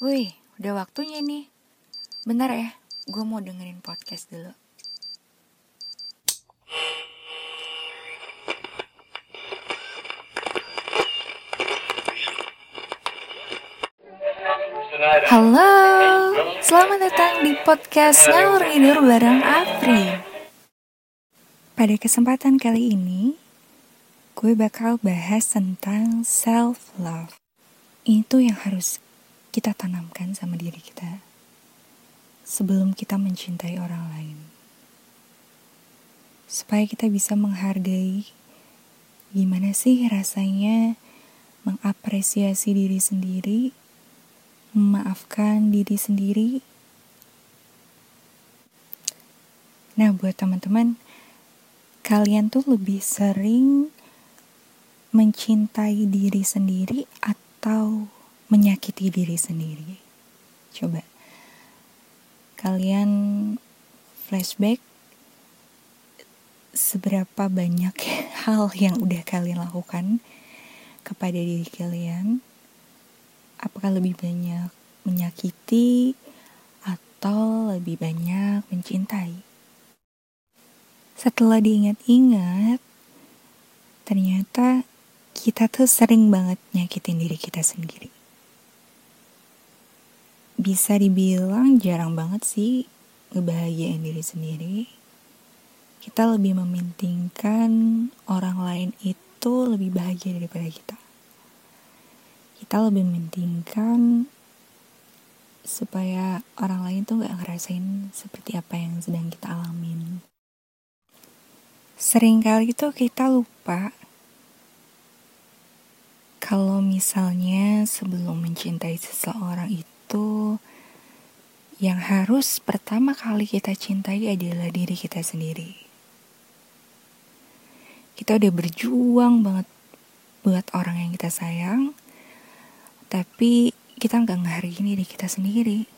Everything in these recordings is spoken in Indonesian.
Wih, udah waktunya nih. Bentar ya, gue mau dengerin podcast dulu. Halo, selamat datang di podcast Ngalur Tidur bareng Afri. Pada kesempatan kali ini, gue bakal bahas tentang self-love. Itu yang harus kita tanamkan sama diri kita sebelum kita mencintai orang lain. Supaya kita bisa menghargai gimana sih rasanya mengapresiasi diri sendiri memaafkan diri sendiri. Nah, buat teman-teman, kalian tuh lebih sering mencintai diri sendiri atau menyakiti diri sendiri? Coba kalian flashback seberapa banyak hal yang udah kalian lakukan kepada diri kalian apakah lebih banyak menyakiti atau lebih banyak mencintai. Setelah diingat-ingat, ternyata kita tuh sering banget nyakitin diri kita sendiri. Bisa dibilang jarang banget sih ngebahagiain diri sendiri. Kita lebih mementingkan orang lain itu lebih bahagia daripada kita kita lebih mementingkan supaya orang lain tuh gak ngerasain seperti apa yang sedang kita alamin. Seringkali tuh kita lupa kalau misalnya sebelum mencintai seseorang itu yang harus pertama kali kita cintai adalah diri kita sendiri. Kita udah berjuang banget buat orang yang kita sayang, tapi kita nggak ngehargain diri kita sendiri.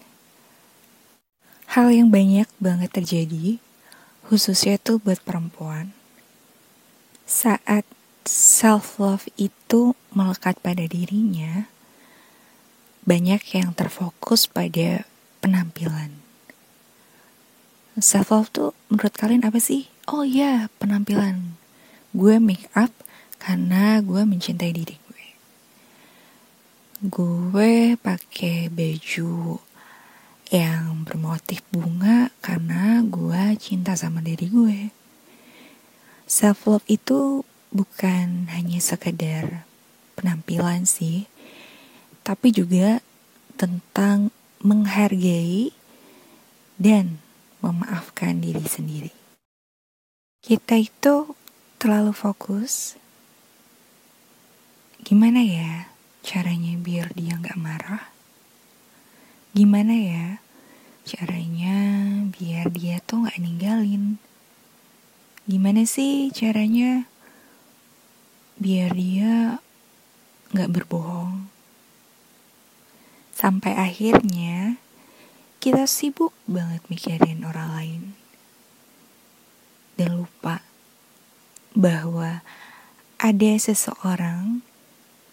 Hal yang banyak banget terjadi, khususnya tuh buat perempuan. Saat self-love itu melekat pada dirinya, banyak yang terfokus pada penampilan. Self-love tuh menurut kalian apa sih? Oh iya, penampilan. Gue make up karena gue mencintai diri gue pakai baju yang bermotif bunga karena gue cinta sama diri gue. Self love itu bukan hanya sekedar penampilan sih, tapi juga tentang menghargai dan memaafkan diri sendiri. Kita itu terlalu fokus. Gimana ya? caranya biar dia nggak marah? Gimana ya caranya biar dia tuh nggak ninggalin? Gimana sih caranya biar dia nggak berbohong? Sampai akhirnya kita sibuk banget mikirin orang lain dan lupa bahwa ada seseorang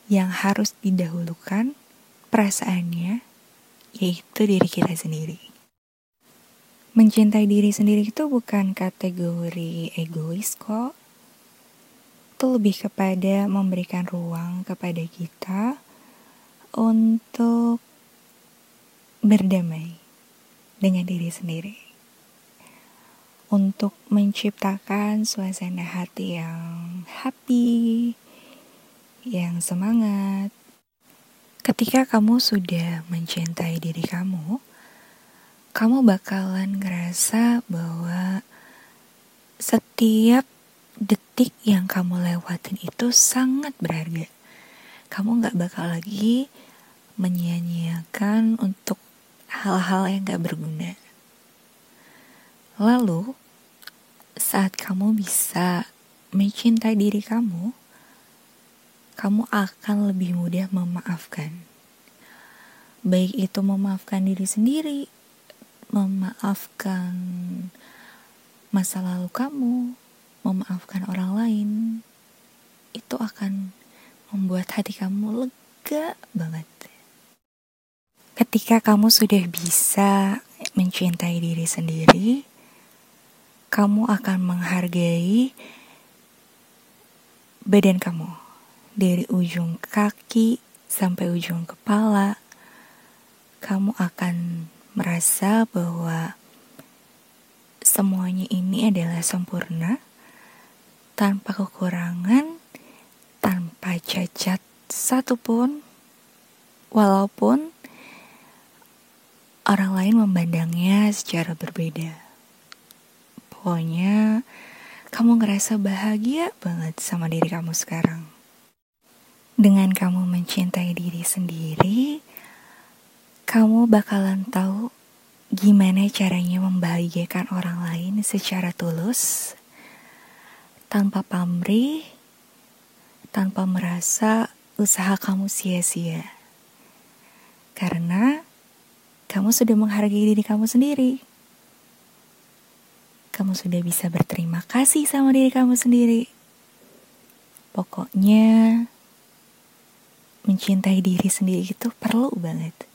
yang harus didahulukan perasaannya, yaitu diri kita sendiri. Mencintai diri sendiri itu bukan kategori egois kok. Itu lebih kepada memberikan ruang kepada kita untuk berdamai dengan diri sendiri. Untuk menciptakan suasana hati yang happy, yang semangat. Ketika kamu sudah mencintai diri kamu, kamu bakalan ngerasa bahwa setiap detik yang kamu lewatin itu sangat berharga. Kamu gak bakal lagi menyia-nyiakan untuk hal-hal yang gak berguna. Lalu, saat kamu bisa mencintai diri kamu, kamu akan lebih mudah memaafkan. Baik itu memaafkan diri sendiri, memaafkan masa lalu kamu, memaafkan orang lain, itu akan membuat hati kamu lega banget. Ketika kamu sudah bisa mencintai diri sendiri, kamu akan menghargai badan kamu dari ujung kaki sampai ujung kepala. Kamu akan merasa bahwa semuanya ini adalah sempurna, tanpa kekurangan, tanpa cacat satupun, walaupun orang lain memandangnya secara berbeda. Pokoknya, kamu ngerasa bahagia banget sama diri kamu sekarang. Dengan kamu mencintai diri sendiri, kamu bakalan tahu gimana caranya membahagiakan orang lain secara tulus, tanpa pamrih, tanpa merasa usaha kamu sia-sia. Karena kamu sudah menghargai diri kamu sendiri. Kamu sudah bisa berterima kasih sama diri kamu sendiri. Pokoknya, mencintai diri sendiri itu perlu banget.